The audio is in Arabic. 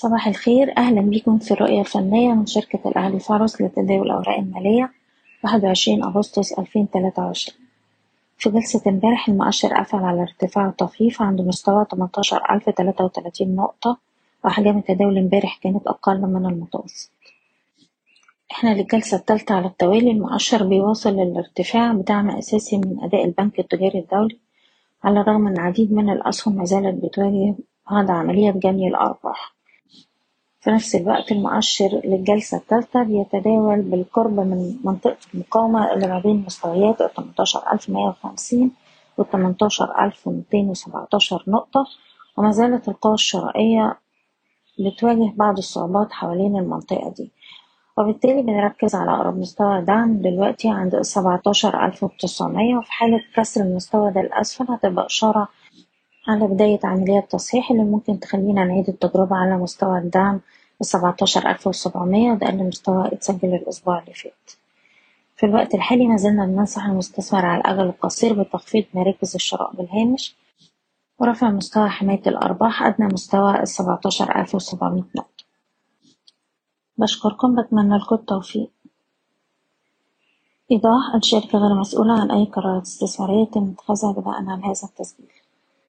صباح الخير. أهلا بكم في الرؤية الفنية من شركة الأهلي فارس لتداول الأوراق المالية واحد وعشرين أغسطس ألفين تلاتة وعشرين في جلسة امبارح المؤشر قفل على ارتفاع طفيف عند مستوى تمنتاشر ألف تلاتة وتلاتين نقطة وأحجام التداول امبارح كانت أقل من المتوسط. إحنا للجلسة التالتة على التوالي المؤشر بيواصل الارتفاع بدعم أساسي من أداء البنك التجاري الدولي على الرغم أن العديد من الأسهم ما زالت بتواجه بعض عملية جني الأرباح. في نفس الوقت المؤشر للجلسة الثالثة بيتداول بالقرب من منطقة المقاومة اللي ما بين مستويات والتمنتاشر ألف ومتين وسبعتاشر نقطة وما زالت القوى الشرائية بتواجه بعض الصعوبات حوالين المنطقة دي. وبالتالي بنركز على أقرب مستوى دعم دلوقتي عند السبعتاشر ألف وتسعمية وفي حالة كسر المستوى ده الأسفل هتبقى إشارة على بداية عملية تصحيح اللي ممكن تخلينا نعيد التجربة على مستوى الدعم السبعتاشر ألف وسبعمية وده أقل مستوى اتسجل الأسبوع اللي فات. في الوقت الحالي ما زلنا بننصح المستثمر على الأجل القصير بتخفيض مراكز الشراء بالهامش ورفع مستوى حماية الأرباح أدنى مستوى السبعتاشر ألف وسبعمية نقطة. بشكركم بتمنى لكم التوفيق. إيضاح الشركة غير مسؤولة عن أي قرارات استثمارية يتم اتخاذها بناء على هذا التسجيل.